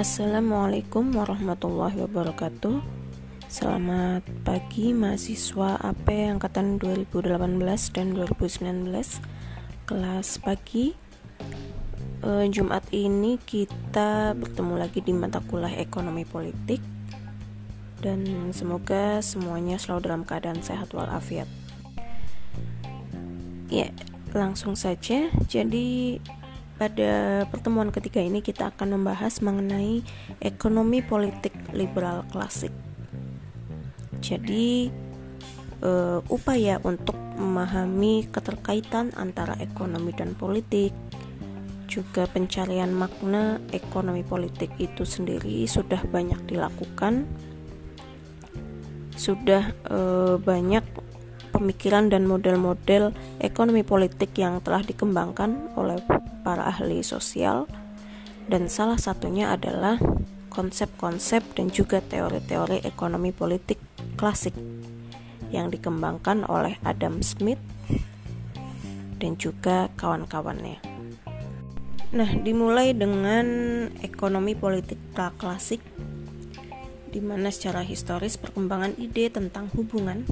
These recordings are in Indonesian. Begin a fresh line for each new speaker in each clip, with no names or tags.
Assalamualaikum warahmatullahi wabarakatuh. Selamat pagi mahasiswa AP Angkatan 2018 dan 2019 Kelas pagi e, Jumat ini kita bertemu lagi di mata kuliah ekonomi politik. Dan semoga semuanya selalu dalam keadaan sehat walafiat. Ya, langsung saja. Jadi pada pertemuan ketiga ini kita akan membahas mengenai ekonomi politik liberal klasik. Jadi uh, upaya untuk memahami keterkaitan antara ekonomi dan politik juga pencarian makna ekonomi politik itu sendiri sudah banyak dilakukan sudah uh, banyak pemikiran dan model-model ekonomi politik yang telah dikembangkan oleh para ahli sosial dan salah satunya adalah konsep-konsep dan juga teori-teori ekonomi politik klasik yang dikembangkan oleh Adam Smith dan juga kawan-kawannya. Nah, dimulai dengan ekonomi politik klasik di mana secara historis perkembangan ide tentang hubungan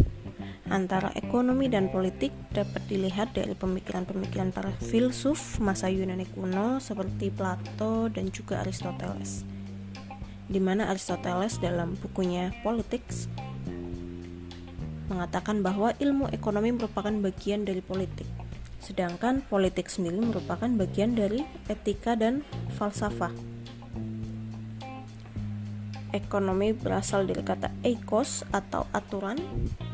antara ekonomi dan politik dapat dilihat dari pemikiran-pemikiran para filsuf masa Yunani kuno seperti Plato dan juga Aristoteles. Di mana Aristoteles dalam bukunya Politics mengatakan bahwa ilmu ekonomi merupakan bagian dari politik, sedangkan politik sendiri merupakan bagian dari etika dan falsafah. Ekonomi berasal dari kata eikos atau aturan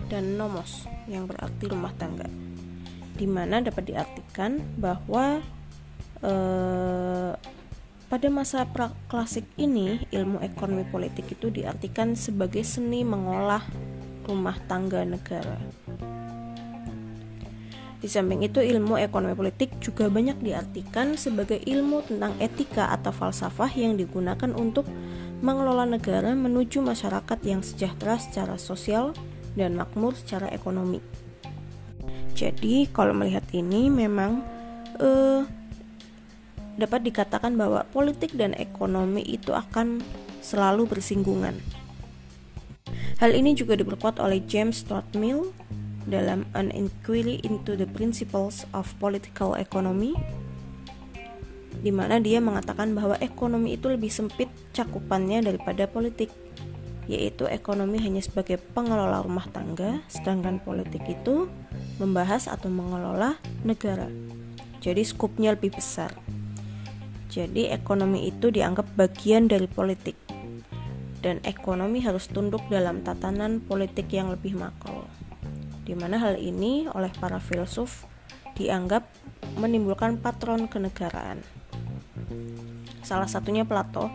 dan nomos yang berarti rumah tangga. Di mana dapat diartikan bahwa eh, pada masa klasik ini ilmu ekonomi politik itu diartikan sebagai seni mengolah rumah tangga negara. Di samping itu, ilmu ekonomi politik juga banyak diartikan sebagai ilmu tentang etika atau falsafah yang digunakan untuk mengelola negara menuju masyarakat yang sejahtera secara sosial, dan makmur secara ekonomi. Jadi, kalau melihat ini memang eh, dapat dikatakan bahwa politik dan ekonomi itu akan selalu bersinggungan. Hal ini juga diperkuat oleh James Stuart Mill dalam An Inquiry into the Principles of Political Economy di mana dia mengatakan bahwa ekonomi itu lebih sempit cakupannya daripada politik yaitu ekonomi hanya sebagai pengelola rumah tangga, sedangkan politik itu membahas atau mengelola negara. Jadi skupnya lebih besar. Jadi ekonomi itu dianggap bagian dari politik. Dan ekonomi harus tunduk dalam tatanan politik yang lebih makro. Di mana hal ini oleh para filsuf dianggap menimbulkan patron kenegaraan. Salah satunya Plato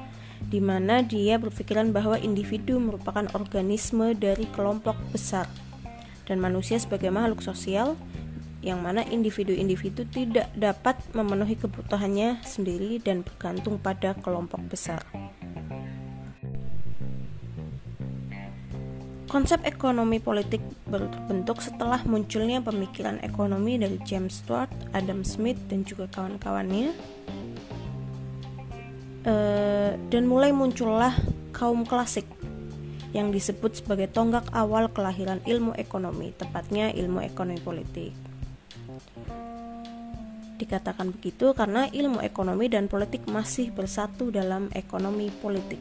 di mana dia berpikiran bahwa individu merupakan organisme dari kelompok besar dan manusia sebagai makhluk sosial yang mana individu-individu tidak dapat memenuhi kebutuhannya sendiri dan bergantung pada kelompok besar. Konsep ekonomi politik berbentuk setelah munculnya pemikiran ekonomi dari James Stuart, Adam Smith, dan juga kawan-kawannya Eh, dan mulai muncullah kaum klasik yang disebut sebagai tonggak awal kelahiran ilmu ekonomi, tepatnya ilmu ekonomi politik. Dikatakan begitu karena ilmu ekonomi dan politik masih bersatu dalam ekonomi politik.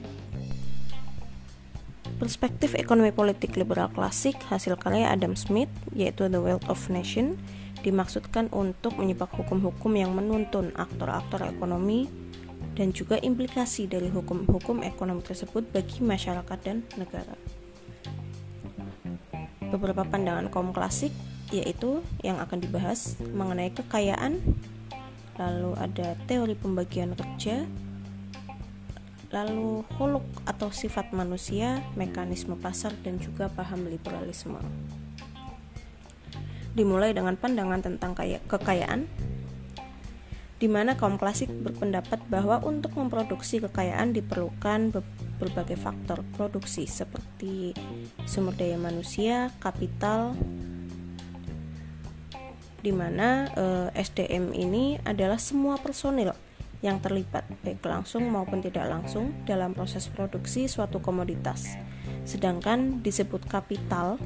Perspektif ekonomi politik liberal klasik hasil karya Adam Smith yaitu The Wealth of Nation dimaksudkan untuk menyebab hukum-hukum yang menuntun aktor-aktor ekonomi dan juga implikasi dari hukum-hukum ekonomi tersebut bagi masyarakat dan negara. Beberapa pandangan kaum klasik yaitu yang akan dibahas mengenai kekayaan, lalu ada teori pembagian kerja, lalu holok atau sifat manusia, mekanisme pasar dan juga paham liberalisme. Dimulai dengan pandangan tentang kekayaan, di mana kaum klasik berpendapat bahwa untuk memproduksi kekayaan diperlukan berbagai faktor produksi seperti sumber daya manusia, kapital, di mana eh, SDM ini adalah semua personil yang terlibat baik langsung maupun tidak langsung dalam proses produksi suatu komoditas. Sedangkan disebut kapital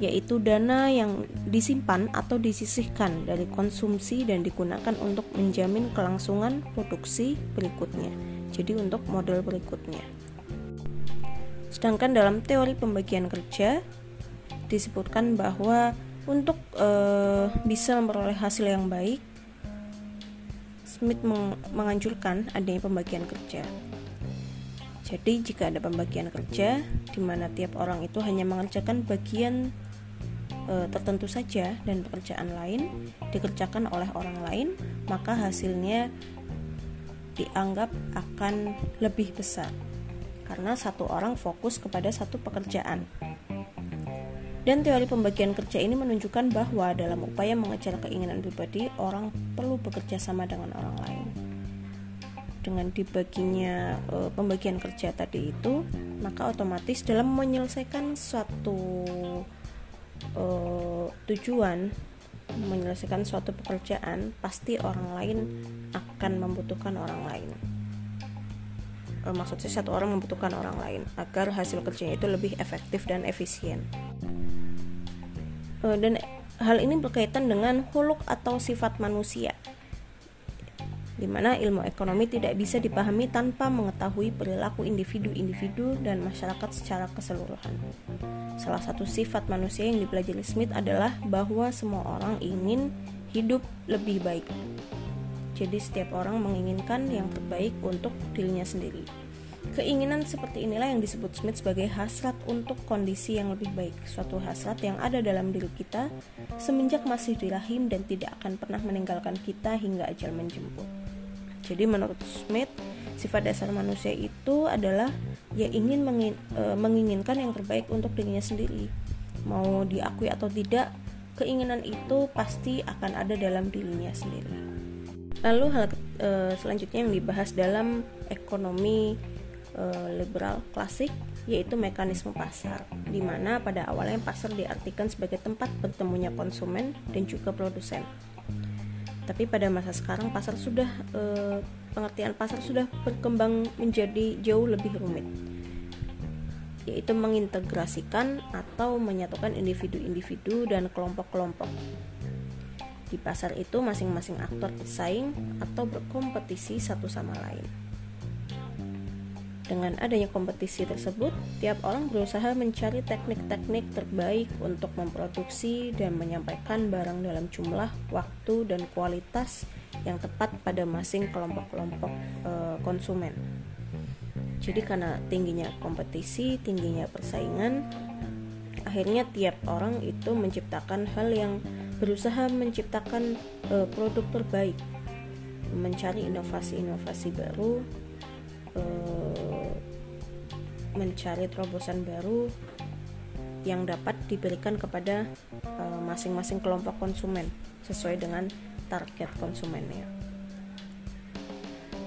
yaitu dana yang disimpan atau disisihkan dari konsumsi dan digunakan untuk menjamin kelangsungan produksi berikutnya. Jadi untuk model berikutnya. Sedangkan dalam teori pembagian kerja disebutkan bahwa untuk e, bisa memperoleh hasil yang baik Smith meng menganjurkan adanya pembagian kerja. Jadi jika ada pembagian kerja di mana tiap orang itu hanya mengerjakan bagian e, tertentu saja dan pekerjaan lain dikerjakan oleh orang lain, maka hasilnya dianggap akan lebih besar karena satu orang fokus kepada satu pekerjaan. Dan teori pembagian kerja ini menunjukkan bahwa dalam upaya mengejar keinginan pribadi, orang perlu bekerja sama dengan orang lain. Dengan dibaginya e, pembagian kerja tadi itu, maka otomatis dalam menyelesaikan suatu e, tujuan, menyelesaikan suatu pekerjaan, pasti orang lain akan membutuhkan orang lain. E, maksudnya satu orang membutuhkan orang lain agar hasil kerjanya itu lebih efektif dan efisien. Eh, dan hal ini berkaitan dengan huluk atau sifat manusia di mana ilmu ekonomi tidak bisa dipahami tanpa mengetahui perilaku individu-individu dan masyarakat secara keseluruhan. Salah satu sifat manusia yang dipelajari Smith adalah bahwa semua orang ingin hidup lebih baik. Jadi setiap orang menginginkan yang terbaik untuk dirinya sendiri. Keinginan seperti inilah yang disebut Smith sebagai hasrat untuk kondisi yang lebih baik, suatu hasrat yang ada dalam diri kita semenjak masih di rahim dan tidak akan pernah meninggalkan kita hingga ajal menjemput. Jadi menurut Smith, sifat dasar manusia itu adalah ya ingin mengin, e, menginginkan yang terbaik untuk dirinya sendiri. Mau diakui atau tidak, keinginan itu pasti akan ada dalam dirinya sendiri. Lalu hal e, selanjutnya yang dibahas dalam ekonomi uh, liberal klasik yaitu mekanisme pasar di mana pada awalnya pasar diartikan sebagai tempat bertemunya konsumen dan juga produsen. Tapi pada masa sekarang pasar sudah uh, pengertian pasar sudah berkembang menjadi jauh lebih rumit yaitu mengintegrasikan atau menyatukan individu-individu dan kelompok-kelompok. Di pasar itu masing-masing aktor bersaing atau berkompetisi satu sama lain. Dengan adanya kompetisi tersebut, tiap orang berusaha mencari teknik-teknik terbaik untuk memproduksi dan menyampaikan barang dalam jumlah, waktu, dan kualitas yang tepat pada masing kelompok-kelompok e, konsumen. Jadi karena tingginya kompetisi, tingginya persaingan, akhirnya tiap orang itu menciptakan hal yang berusaha menciptakan e, produk terbaik, mencari inovasi-inovasi baru Eh, mencari terobosan baru yang dapat diberikan kepada eh, masing-masing uh, kelompok konsumen sesuai dengan target konsumennya.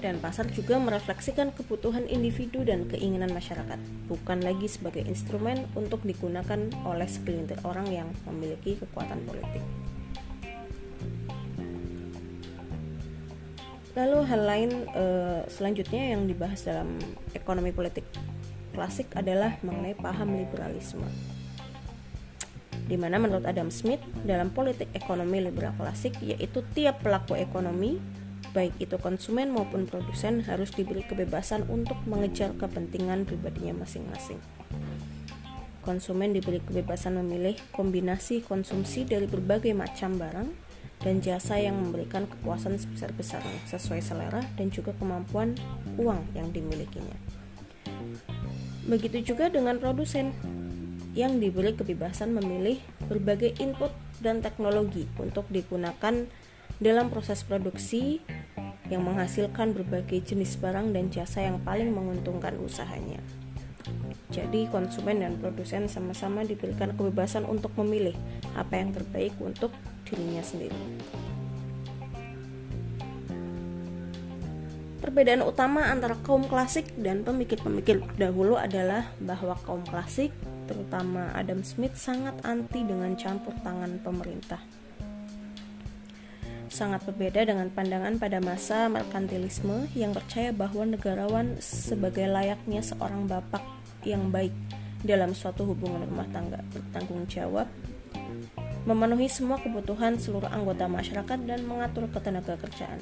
Dan pasar juga merefleksikan kebutuhan individu dan keinginan masyarakat, bukan lagi sebagai instrumen untuk digunakan oleh segelintir orang yang memiliki kekuatan politik. Lalu hal lain uh, selanjutnya yang dibahas dalam ekonomi politik klasik adalah mengenai paham liberalisme. Di mana menurut Adam Smith dalam politik ekonomi liberal klasik yaitu tiap pelaku ekonomi baik itu konsumen maupun produsen harus diberi kebebasan untuk mengejar kepentingan pribadinya masing-masing. Konsumen diberi kebebasan memilih kombinasi konsumsi dari berbagai macam barang dan jasa yang memberikan kepuasan sebesar-besarnya sesuai selera dan juga kemampuan uang yang dimilikinya. Begitu juga dengan produsen yang diberi kebebasan memilih berbagai input dan teknologi untuk digunakan dalam proses produksi yang menghasilkan berbagai jenis barang dan jasa yang paling menguntungkan usahanya. Jadi konsumen dan produsen sama-sama diberikan kebebasan untuk memilih apa yang terbaik untuk dirinya sendiri. Perbedaan utama antara kaum klasik dan pemikir-pemikir dahulu adalah bahwa kaum klasik, terutama Adam Smith, sangat anti dengan campur tangan pemerintah. sangat berbeda dengan pandangan pada masa merkantilisme yang percaya bahwa negarawan sebagai layaknya seorang bapak yang baik dalam suatu hubungan rumah tangga bertanggung jawab memenuhi semua kebutuhan seluruh anggota masyarakat dan mengatur ketenaga kerjaan.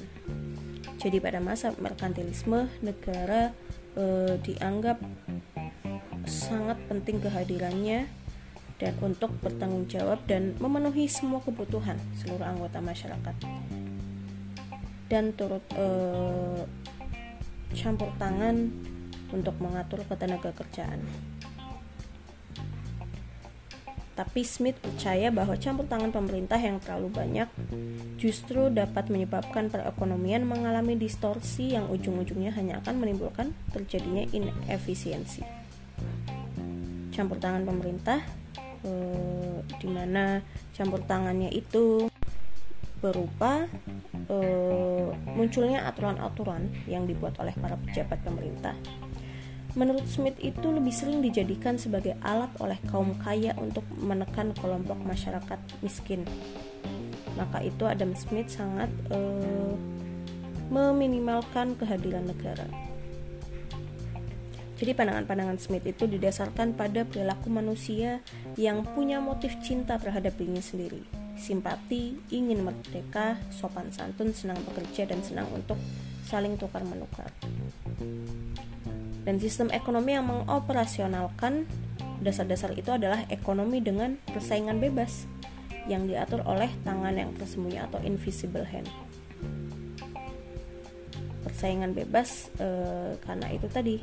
Jadi pada masa merkantilisme negara e, dianggap sangat penting kehadirannya dan untuk bertanggung jawab dan memenuhi semua kebutuhan seluruh anggota masyarakat dan turut eh, campur tangan untuk mengatur ketenaga kerjaan. Tapi Smith percaya bahwa campur tangan pemerintah yang terlalu banyak justru dapat menyebabkan perekonomian mengalami distorsi yang ujung-ujungnya hanya akan menimbulkan terjadinya inefisiensi. Campur tangan pemerintah eh, di mana campur tangannya itu berupa eh, munculnya aturan-aturan yang dibuat oleh para pejabat pemerintah. Menurut Smith itu lebih sering dijadikan sebagai alat oleh kaum kaya untuk menekan kelompok masyarakat miskin. Maka itu Adam Smith sangat eh, meminimalkan kehadiran negara. Jadi pandangan-pandangan Smith itu didasarkan pada perilaku manusia yang punya motif cinta terhadap dirinya sendiri, simpati, ingin merdeka, sopan santun, senang bekerja dan senang untuk saling tukar menukar. Dan sistem ekonomi yang mengoperasionalkan dasar-dasar itu adalah ekonomi dengan persaingan bebas yang diatur oleh tangan yang tersembunyi atau invisible hand persaingan bebas e, karena itu tadi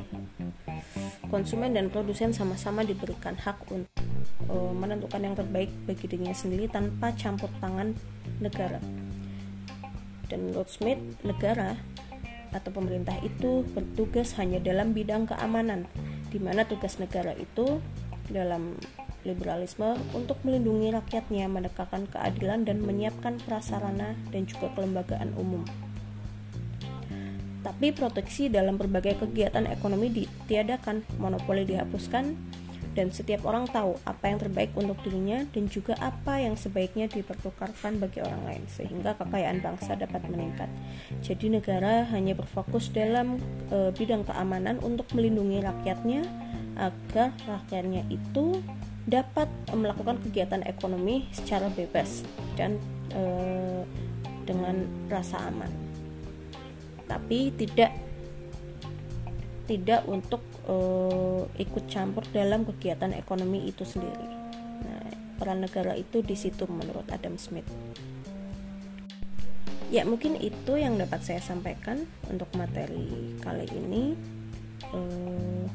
konsumen dan produsen sama-sama diberikan hak untuk e, menentukan yang terbaik bagi dirinya sendiri tanpa campur tangan negara. Dan menurut Smith, negara atau pemerintah itu bertugas hanya dalam bidang keamanan, di mana tugas negara itu dalam liberalisme untuk melindungi rakyatnya, menegakkan keadilan dan menyiapkan prasarana dan juga kelembagaan umum. Tapi proteksi dalam berbagai kegiatan ekonomi ditiadakan, monopoli dihapuskan, dan setiap orang tahu apa yang terbaik untuk dirinya dan juga apa yang sebaiknya dipertukarkan bagi orang lain sehingga kekayaan bangsa dapat meningkat. Jadi negara hanya berfokus dalam e, bidang keamanan untuk melindungi rakyatnya agar rakyatnya itu dapat melakukan kegiatan ekonomi secara bebas dan e, dengan rasa aman tapi tidak tidak untuk uh, ikut campur dalam kegiatan ekonomi itu sendiri. Nah, peran negara itu di situ menurut Adam Smith. Ya mungkin itu yang dapat saya sampaikan untuk materi kali ini. Uh,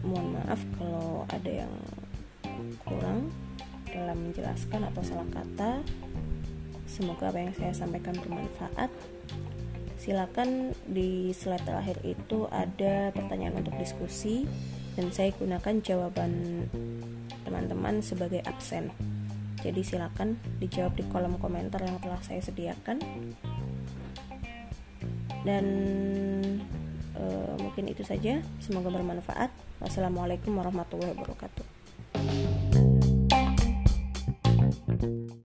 mohon maaf kalau ada yang kurang dalam menjelaskan atau salah kata. Semoga apa yang saya sampaikan bermanfaat silakan di slide terakhir itu ada pertanyaan untuk diskusi dan saya gunakan jawaban teman-teman sebagai absen. Jadi silakan dijawab di kolom komentar yang telah saya sediakan. Dan e, mungkin itu saja. Semoga bermanfaat. Wassalamualaikum warahmatullahi wabarakatuh